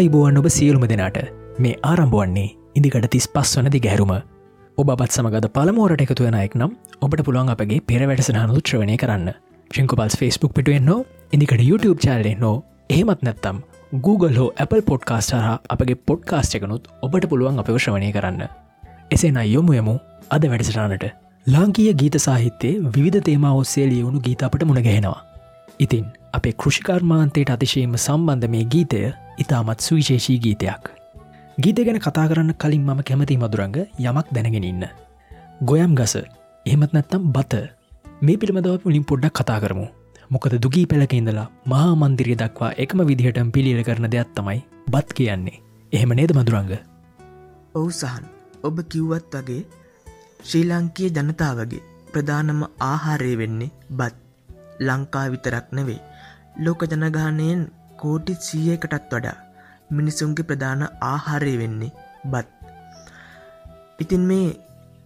ආයිබෝවන් ඔබ සියලුම දෙනාට මේ ආරම්භුවන්නේ ඉදිකට තිස් පස් වනදි ගැරුම ඔබත් සමගද පළමෝරට එකතු වෙනයෙක් නම් ඔබට පුළුවන් අපගේ පෙරවැටසනහනු ත්‍රවණය කරන්න. ශිංකුපල්ස් ෆස්බුක් පිටුවෙන් නෝ ඉදිකට YouTube චාලේ නෝ එහෙමත් නැත්තම් Google හෝ Apple පොඩ්කාස්ට හා අපගේ පොඩ්කාස්ට එකනුත් ඔබට පුළුවන් අපව ශ්‍රවණය කරන්න. එසේ අයොමු යමු අද වැඩසටානට ලාංකීය ගීත සාහිත්‍යයේ විධ තේමා ඔස්සේ ලියවුණු ගීත අපට මුණගහෙනවා ඉතින් අපේ කෘෂිකර්මාන්තයට අතිශයම සම්බන්ධ මේ ගීතය ඉතාමත් සුවිශේෂී ගීතයක්. ගීත ගැන කතා කරන්න කලින් මම කැමති මදුරංග යමක් දැනගෙන ඉන්න. ගොයම් ගස එහෙමත් නැත්තම් බත මේ පිළිබඳව පුලින් පොඩ්ඩක් කතා කරමු. මොකද දුගී පෙළක ඉඳලා මහා මන්දිරිය දක්වා එකම විදිහටම පිළිල කරන දෙයක් තමයි බත් කියන්නේ. එහෙම නේද මදුරංග. ඔවු සහන් ඔබ කිව්වත් වගේ ශ්‍රී ලංකයේ ජනතාවගේ ප්‍රධානම ආහාරය වෙන්නේ බත් ලංකා විතරක් නෙවෙයි ලෝක ජනගානයෙන් කෝටි සීයකටත් වඩා මිනිසුන්ගේ ප්‍රධාන ආහාරය වෙන්නේ බත්. ඉතින් මේ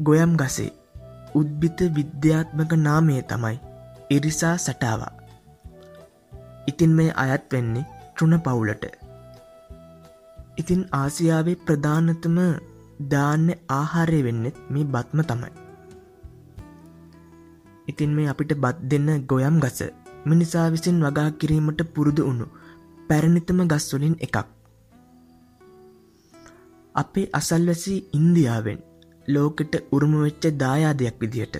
ගොයම් ගසේ උද්භිත විද්‍යාත්මක නාමය තමයි ඉරිසා සටාවා. ඉතින් මේ අයත් වෙන්නේ තෘණ පවුලට. ඉතින් ආසියාවේ ප්‍රධානතම දාන්න ආහාරය වෙන්නෙත් මේ බත්ම තමයි. ඉතින් මේ අපිට බත් දෙන්න ගොයම් ගස මිනිසා විසින් වගා කිරීමට පුරුදු වුණු පැරණිතම ගස්වලින් එකක්. අපේ අසල්වසී ඉන්දියාවෙන් ලෝකෙට උරුමවෙච්ච දායාදයක් විදිහට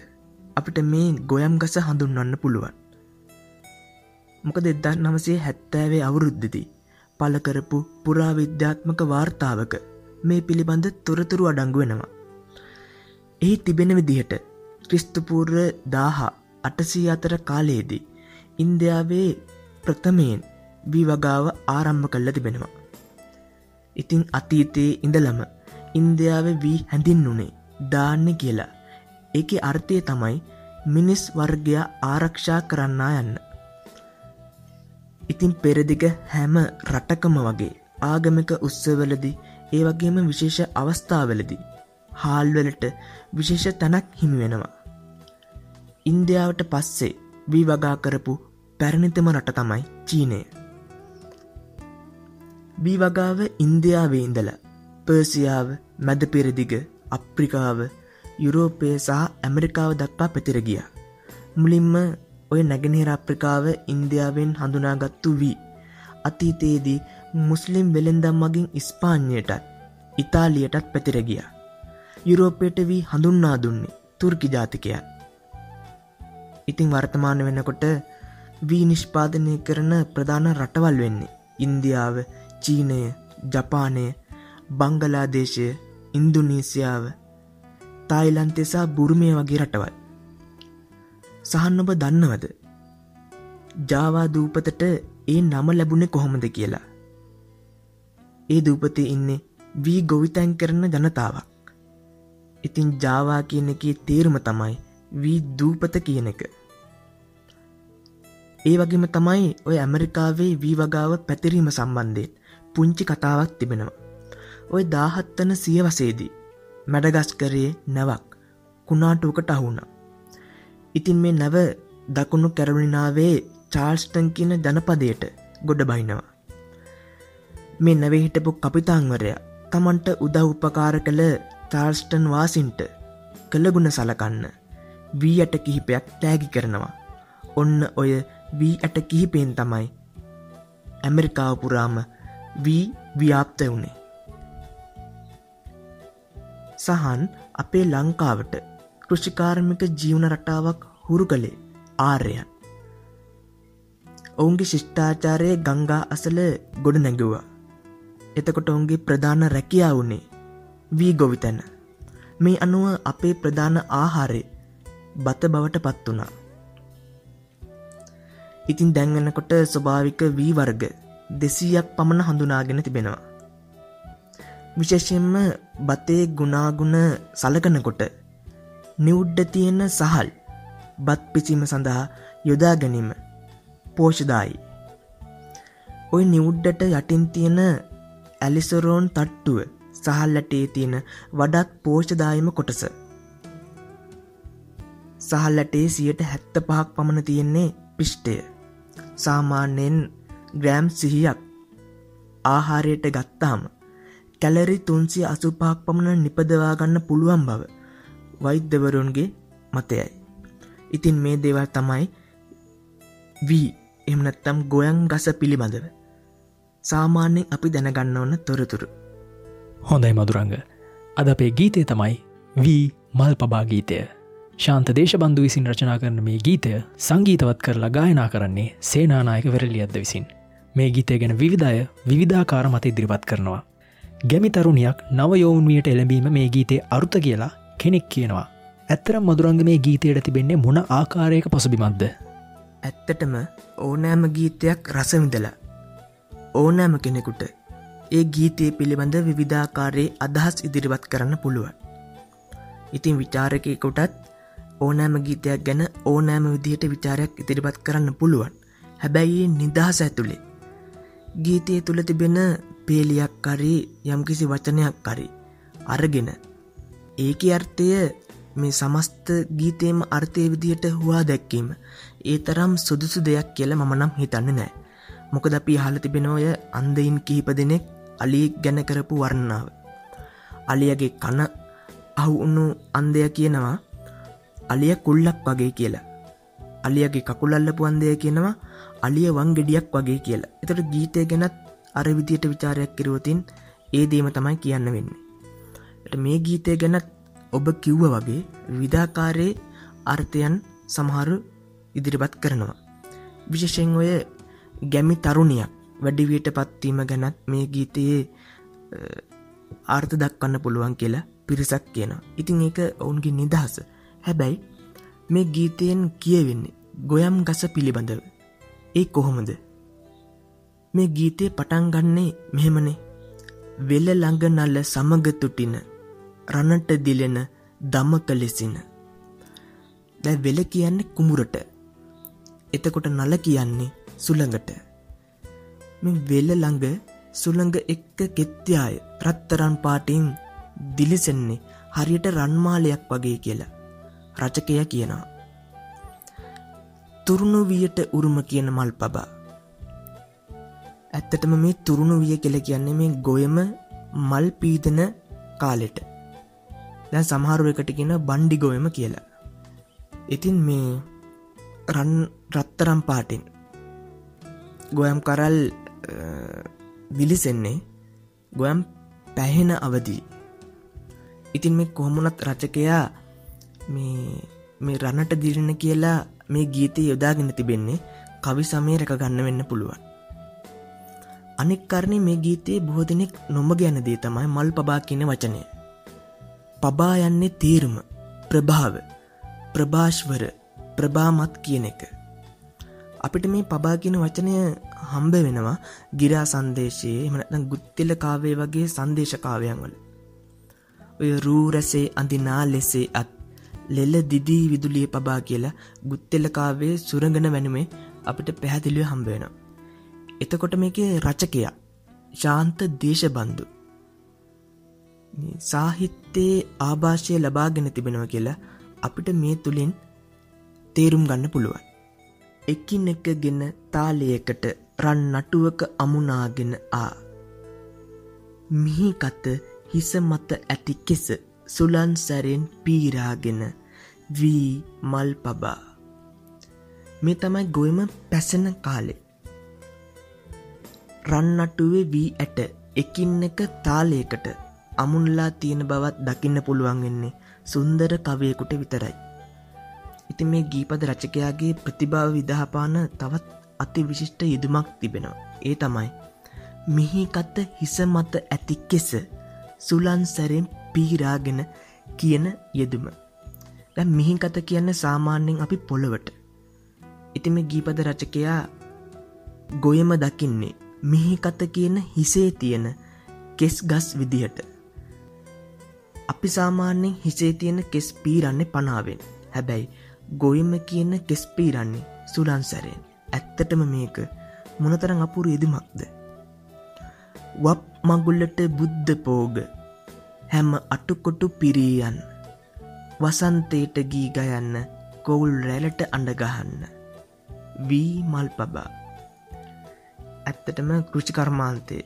අපිට මේ ගොයම් ගස හඳුන්වන්න පුළුවන්. මොකද එදදා නමසේ හැත්තෑවේ අවුරුද්ධදී පලකරපු පුරාවිද්‍යාත්මක වාර්තාවක මේ පිළිබඳ තොරතුරු අඩංගු වෙනවා. එහි තිබෙන විදිහට ක්‍රිස්තුපූර්ව දාහා අටසී අතර කාලයේදී ඉන්දියාවේ ප්‍රථමයෙන් වී වගාව ආරම්භ කල්ල තිබෙනවා. ඉතිං අතීතයේ ඉඳලම ඉන්දියාව වී හැඳින්නුනේ දාන්න කියලා ඒක අර්ථය තමයි මිනිස් වර්ගයා ආරක්ෂා කරන්නා යන්න. ඉතින් පෙරදිග හැම රටකම වගේ ආගමික උත්සවලදි ඒ වගේම විශේෂ අවස්ථාවලදී හාල්වලට විශේෂ තැනක් හිමි වෙනවා. ඉන්දියාවට පස්සේ වී වගා කරපු පැරණිතම රට තමයි චීනය. බී වගාව ඉන්දයාවේ ඉඳල පර්සියාව මැද පෙරදිග අප්‍රිකාව යුරෝපය සහ ඇමරිකාව දක්වා පැතිරගිය. මුලින්ම ඔය නැගෙනහිර අප්‍රිකාව ඉන්දියාවෙන් හඳුනාගත්තු වී. අතීතයේදී මුස්ලිම් වෙළෙන්දම් මගින් ඉස්පාන්යටත් ඉතාලියටත් පැතිරගිය. යුරෝපයට වී හඳුන්නා දුන්නේ තුර්කි ජාතිකය. ඉතිං වර්තමාන වෙනකොට වී නිෂ්පාදනය කරන ප්‍රධාන රටවල් වෙන්නේ ඉන්දියාව චීනය ජපානය බංගලාදේශය ඉන්දුනීසියාව තායිලන්තෙසා බුරුමය වගේ රටවල්. සහන් ඔබ දන්නවද? ජාවා දූපතට ඒ නම ලැබුණෙ කොහොමද කියලා? ඒ දූපතේ ඉන්නේ වී ගොවිතැන් කරන ජනතාවක්. ඉතින් ජාවා කියන එක තේරුම තමයි වී දූපත කියන එක ඒ වගේම තමයි ඔය ඇමරිකාවේ වී වගාව පැතිරීම සම්බන්ධයෙන් පුංචි කතාවක් තිබෙනවා. ඔය දාහත්තන සියවසේදී මැඩගස්කරයේ නැවක් කුණාටුවකට අහුුණ. ඉතින් මේ නැව දකුණු කැරමිනාවේ චාර්ස්ටන් කියන ජනපදයට ගොඩ බහිනවා. මේ නැවේ හිටපු කපිතාංවරයා තමන්ට උදව් උපකාර කළ චාර්ස්ටන් වාසින්ට කළගුණ සලකන්න වී යට කිහිපයක් තෑගි කරනවා. ඔන්න ඔය වී ඇට කිහිපෙන් තමයි ඇමරිකාව පුරාම වී ව්‍යාප්ත වුණේ. සහන් අපේ ලංකාවට කෘෂිකාර්මික ජීවන රටාවක් හුරු කළේ ආර්යයන්. ඔවුන්ගේ ශිෂ්ඨාචාරය ගංගා අසල ගොඩ නැගුවා. එතකොට ඔවුන්ගේ ප්‍රධාන රැකියා වුණේ වී ගොවිතැන. මේ අනුව අපේ ප්‍රධාන ආහාරය බත බවට පත් වනා. ඉතින් දැන්වන්නකොට ස්වභාවික වී වර්ග දෙසීයක් පමණ හඳුනාගෙන තිබෙනවා. විශේෂයෙන්ම බතේ ගුණාගුණ සලකනකොට නිවුඩ්ඩ තියෙන සහල් බත් පිසීම සඳහා යොදා ගැනීම පෝෂදායි. ඔය නිවුඩ්ඩට යටින් තියෙන ඇලිසරෝන් තට්ටුව සහල්ලටේ තියෙන වඩාත් පෝෂදායම කොටස. සහල්ලටේ සියට හැත්ත පහක් පමණ තියෙන්නේ පිෂ්ටය. සාමාන්‍යයෙන් ග්‍රෑම් සිහියක් ආහාරයට ගත්තාම කැලරි තුන්සිය අසුපහක් පමණ නිපදවා ගන්න පුළුවන් බව වෛද්‍යවරුන්ගේ මතයයි. ඉතින් මේ දේවල් තමයි වී එමනත්තම් ගොයන් ගස පිළිබඳව. සාමාන්‍යෙන් අපි දැනගන්න ඕන්න තොරතුරු. හොඳයි මදුරංග අද අපේ ගීතය තමයි වී මල් පබා ගීතය ශාන්ත දේශබන්ධු විසින් රචනා කරන මේ ගීතය සංගීතවත් කරලා ගායනා කරන්නේ සේනානායක වෙරලියද්ද විසින්. මේ ගීතය ගැන විවිධය විවිධාකාර මත ඉදිරිපත් කරනවා. ගැමි තරුණයක් නවයෝවන්වියට එළඹීම මේ ගීතේ අරුත කියලා කෙනෙක් කියනවා. ඇත්තරම් මදුරංග මේ ගීතයට තිබෙන්නේ මොන ආකාරයක පසුබිමත්ද ඇත්තටම ඕනෑම ගීතයක් රසවිඳලා ඕනෑම කෙනෙකුට ඒ ගීතය පිළිබඳ විවිධාකාරයේ අදහස් ඉදිරිවත් කරන්න පුළුවන්. ඉතින් විචාරකයකොටත් ඕනෑම ගීතයක් ගැන ඕනෑම විදිහට විචාරයක් ඉදිරිපත් කරන්න පුළුවන්. හැබැයි නිදහස ඇතුළේ. ගීතය තුළ තිබෙන පේලියක් කරී යම්කිසි වචනයක් කරි අරගෙන ඒක අර්ථය මේ සමස්ත ගීතයම අර්ථය විදියට හවා දැක්කීම ඒ තරම් සුදුසු දෙයක් කියල මම නම් හිතන්න නෑ. මොකද අපි හල තිබෙන ඔය අන්දයින් කිහිප දෙනෙක් අලියෙක් ගැන කරපු වර්ණාව අලියගේ කන අහුඋන්නු අන්දය කියනවා. අලිය කුල්ලක් වගේ කියලා අලියගේ කකුලල්ලපු අන්දය කියනවා අලිය වංගෙඩියක් වගේ කියලා එතට ගීතය ගැනත් අර විදියට විචාරයක් කිරුවතින් ඒ දේම තමයි කියන්න වෙන්නේ මේ ගීතය ගැනත් ඔබ කිව්ව වගේ විධාකාරයේ අර්ථයන් සමහරු ඉදිරිපත් කරනවා විශෂෙන් ඔය ගැමි තරුණයක් වැඩිවියට පත්වීම ගැනත් මේ ගීතයේ ආර්ථ දක්වන්න පුළුවන් කියලා පිරිසක් කියනවා. ඉතින් ඒක ඔවුන්ගේ නිදහස. හැබැයි මේ ගීතයෙන් කියවෙන්නේ ගොයම් ගස පිළිබඳව. ඒ කොහොමද. මේ ගීතය පටන් ගන්නේ මෙහෙමනේ. වෙල ළඟ නල්ල සමග තුටින රණට දිලෙන දමක ලෙසින. දැ වෙල කියන්නේ කුමුරට. එතකොට නල කියන්නේ සුළඟට. මෙ වෙල ළඟ සුළඟ එක්ක කෙත්තියාය රත්තරන් පාටින් දිලිසෙන්නේ හරියට රන්මාලයක් වගේ කියලා රචකය කියනවා. තුරුණු වියට උරුම කියන මල් පබා. ඇත්තටම මේ තුරුණු විය කෙල කියන්නේ මේ ගොයම මල් පීදන කාලෙට දැන් සමහරු එකට කියන බණ්ඩි ගොයම කියලා. ඉතින් මේ රන් රත්තරම් පාටින් ගොයම් කරල් විලිසෙන්නේ ගොයම් පැහෙන අවදී. ඉතින් මේ කොහොමුණත් රචකයා මේ රණට දිරණ කියලා මේ ගීතය යොදාගෙන තිබෙන්නේ කවි සමය රැක ගන්න වෙන්න පුළුවන්. අනෙක් කරණය මේ ගීතයේ බොහෝ දෙනෙක් නොම ගැන දේ තමයි මල් පබා කියන වචනය. පබා යන්නේ තේරුම ප්‍රභාව ප්‍රභාශ්වර ප්‍රභාමත් කියන එක. අපිට මේ පබා කියන වචනය හම්බ වෙනවා ගිරා සන්දේශයේ එමනත්නම් ගුත්තිල කාවේ වගේ සංදේශකාවයන් වල. ඔය රූ රැසේ අඳිනා ලෙසේ අත් ලෙල්ල දිදී විදුලිය පබා කියලා ගුත්තෙල්ල කාවේ සුරඟන වැනුමේ අපිට පැහැදිලිව හම්බ වෙනවා. එතකොට මේකේ රචකයා ශාන්ත දේශබන්දු සාහිත්‍යයේ ආභාෂය ලබාගෙන තිබෙනවා කියලා අපිට මේ තුළින් තේරුම් ගන්න පුළුවන්. එකින් එක ගෙන තාලයකට රන් නටුවක අමුණාගෙන ආ. මිහිකත හිස මත ඇති කෙස සුලන් සැරෙන් පීරාගෙන වී මල් පබා. මේ තමයි ගොයම පැසෙන කාලෙ. රන්නටුවේ වී ඇට එකින් එක තාලයකට අමුන්ලා තියෙන බවත් දකින්න පුළුවන් වෙන්නේ සුන්දර කවයකුට විතරයි. ඉති මේ ගීපද රචකයාගේ ප්‍රතිභාව විදහපාන තවත් අති විශිෂ්ට යෙදුමක් තිබෙනවා. ඒ තමයි මිහිකත්ත හිස මත ඇති කෙස සුලන් සැරෙන් පීරාගෙන කියන යෙදුම. දැ මිහිකත කියන්න සාමාන්‍යෙන් අපි පොළොවට. ඉතිම ගීපද රචකයා ගොයම දකින්නේ මිහිකත කියන හිසේ තියෙන කෙස් ගස් විදිහට. අපි සාමාන්‍යෙන් හිසේ තියෙන කෙස් පීරන්නේ පනාවෙන් හැබැයි ගොයම කියන කෙස් පීරන්නේ සුලන්සැරෙන් ඇත්තටම මේක මොනතරං අපුරු එදමක්ද. වප් මගුල්ලට බුද්ධ පෝග හැම අටුකොටු පිරීයන්. වසන්තයට ගී ගයන්න කොවුල් රැලට අඩගහන්න වී මල් පබා. ඇත්තටම කෘෂිකර්මාන්තය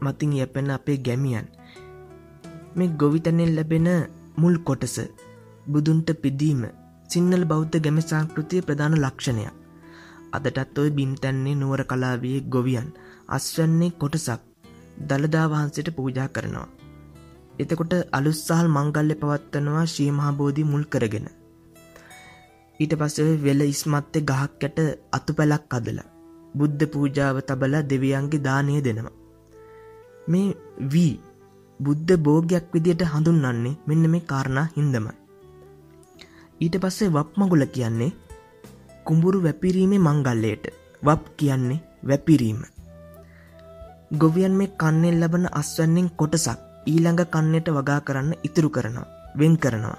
මතින් යැපෙන අපේ ගැමියන්. මේ ගොවිතැනෙන් ලැබෙන මුල් කොටස බුදුන්ට පිදීම සිංහල බෞද්ධ ගැම සංකෘතිය ප්‍රධාන ලක්ෂණයක්. අදටත් ඔය බිම්තැන්නේ නුවර කලාවේ ගොවියන් අස්වන්නේ කොටසක්. දළදා වහන්සේට පූජා කරනවා. එතකොට අලුස්සාහල් මංගල්‍ය පවත්වනවා ශීමහාබෝධි මුල් කරගෙන. ඊට පස්සේ වෙල ඉස්මත්තේ ගහක් ඇට අතු පැලක් අදල. බුද්ධ පූජාව තබල දෙවියන්ගේ දානය දෙනවා. මේ වී බුද්ධ බෝගයක් විදියට හඳුන්වන්නේ මෙන්න මේ කාරණා හින්දමයි. ඊට පස්සේ වප්මගුල කියන්නේ කුඹුරු වැපිරීමේ මංගල්ලයට වප් කියන්නේ වැපිරීම. ගොවියන් මේ කන්නෙල් ලබන අස්වැන්නෙන් කොටසක් ඊළඟ කන්නයට වගා කරන්න ඉතුරු කරනවා වෙන් කරනවා.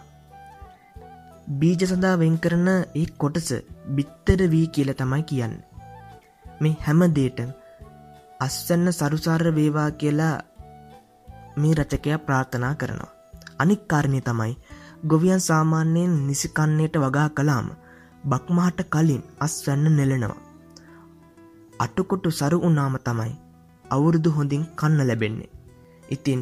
බීජ සඳහා වෙන් කරන ඒ කොටස බිත්තර වී කියල තමයි කියන්න. මේ හැම දේට අස්වැන්න සරුසාර වේවා කියලා මේ රචකයා ප්‍රාර්ථනා කරනවා. අනික් කාරණය තමයි ගොවියන් සාමාන්‍යයෙන් නිසිකන්නයට වගා කලාම බක්මහට කලින් අස්වැන්න නෙලෙනවා. අටකොටු සරු උනාම තමයි අවුරුදු හොඳින් කන්න ලැබෙන්නේ. ඉතින්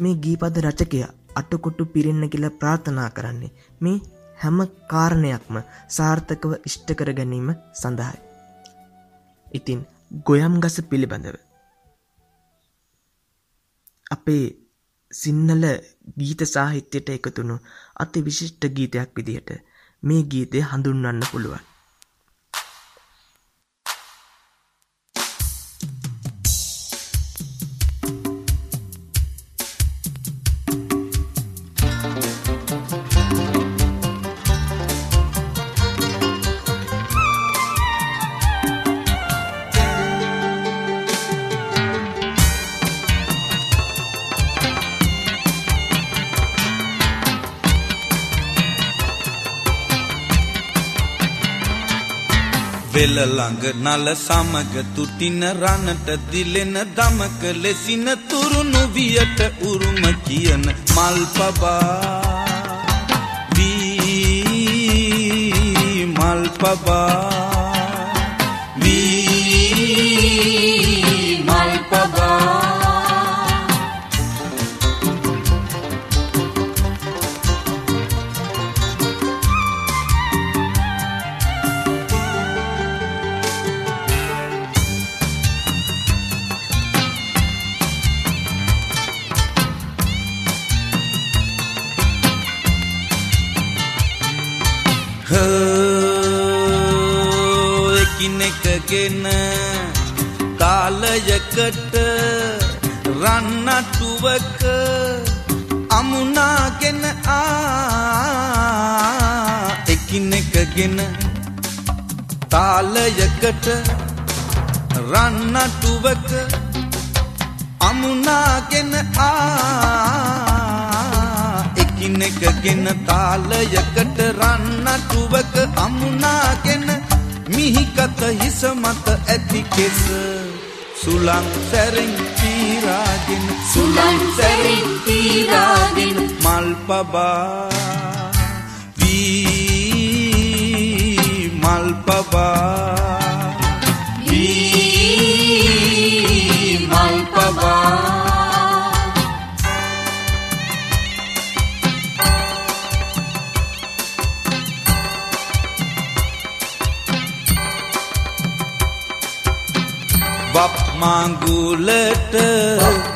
මේ ගීපද රචකය අටකොටු පිරෙන්න කියලා ප්‍රාර්ථනා කරන්නේ මේ හැම කාරණයක්ම සාර්ථකව ඉෂ්ට කර ගැනීම සඳහායි. ඉතින් ගොයම් ගස පිළිබඳව. අපේ සින්නල ගීත සාහිත්‍යයට එකතුුණු අති විශිෂ්ට ගීතයක් විදිහට මේ ගීතය හඳුන්වන්න පුළුවන්. පෙළ ළඟ නල සමග තුටින රණට දිලෙන දමක ලෙසින තුරුණු වියට උරුම කියන මල් පබා. වී මල් පබා. එකිනෙකගෙන කාලයකට රන්නටුවක අමුණාගෙන ආ එකිනෙකගෙන තාලයකට රන්නටුවක අමුණාගෙන ආ එකිනෙකගෙන තාලයකට රන්නටුවක අමුණාගෙන මිහිකත හිස මත ඇති කෙස. සුලං සැරෙන් තීරාගෙන සුලං සැරෙන් තීරාගෙන මල් පබා. වී මල් පබා. වී මල් පබා වප් මඟුලට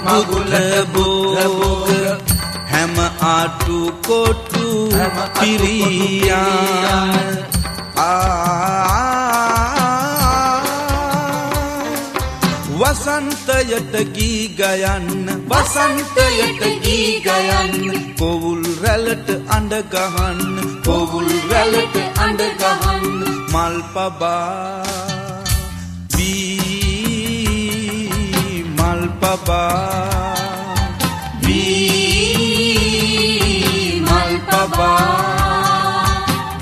මගුල බෝග හැම ආටු කොටු පිරියාන. වසන්තයට ගී ගයන්න වසන්තයට ගී ගයන්න. කොවුල් රැලට අඩගහන්න කොවුල් රැලට අඩගහන්න මල් පබා පබා මල් පබා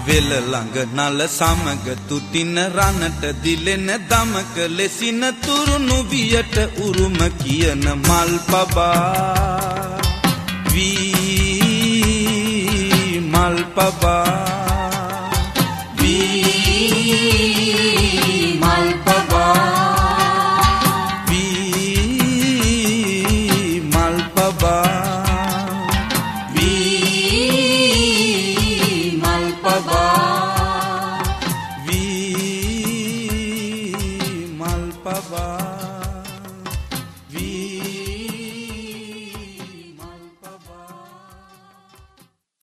වෙල ළඟ නල සමග තුටින රණට දිලෙන දමක ලෙසින තුරුණු වියට උරුම කියන මල් පබා වී මල් පබා වී මල් පබා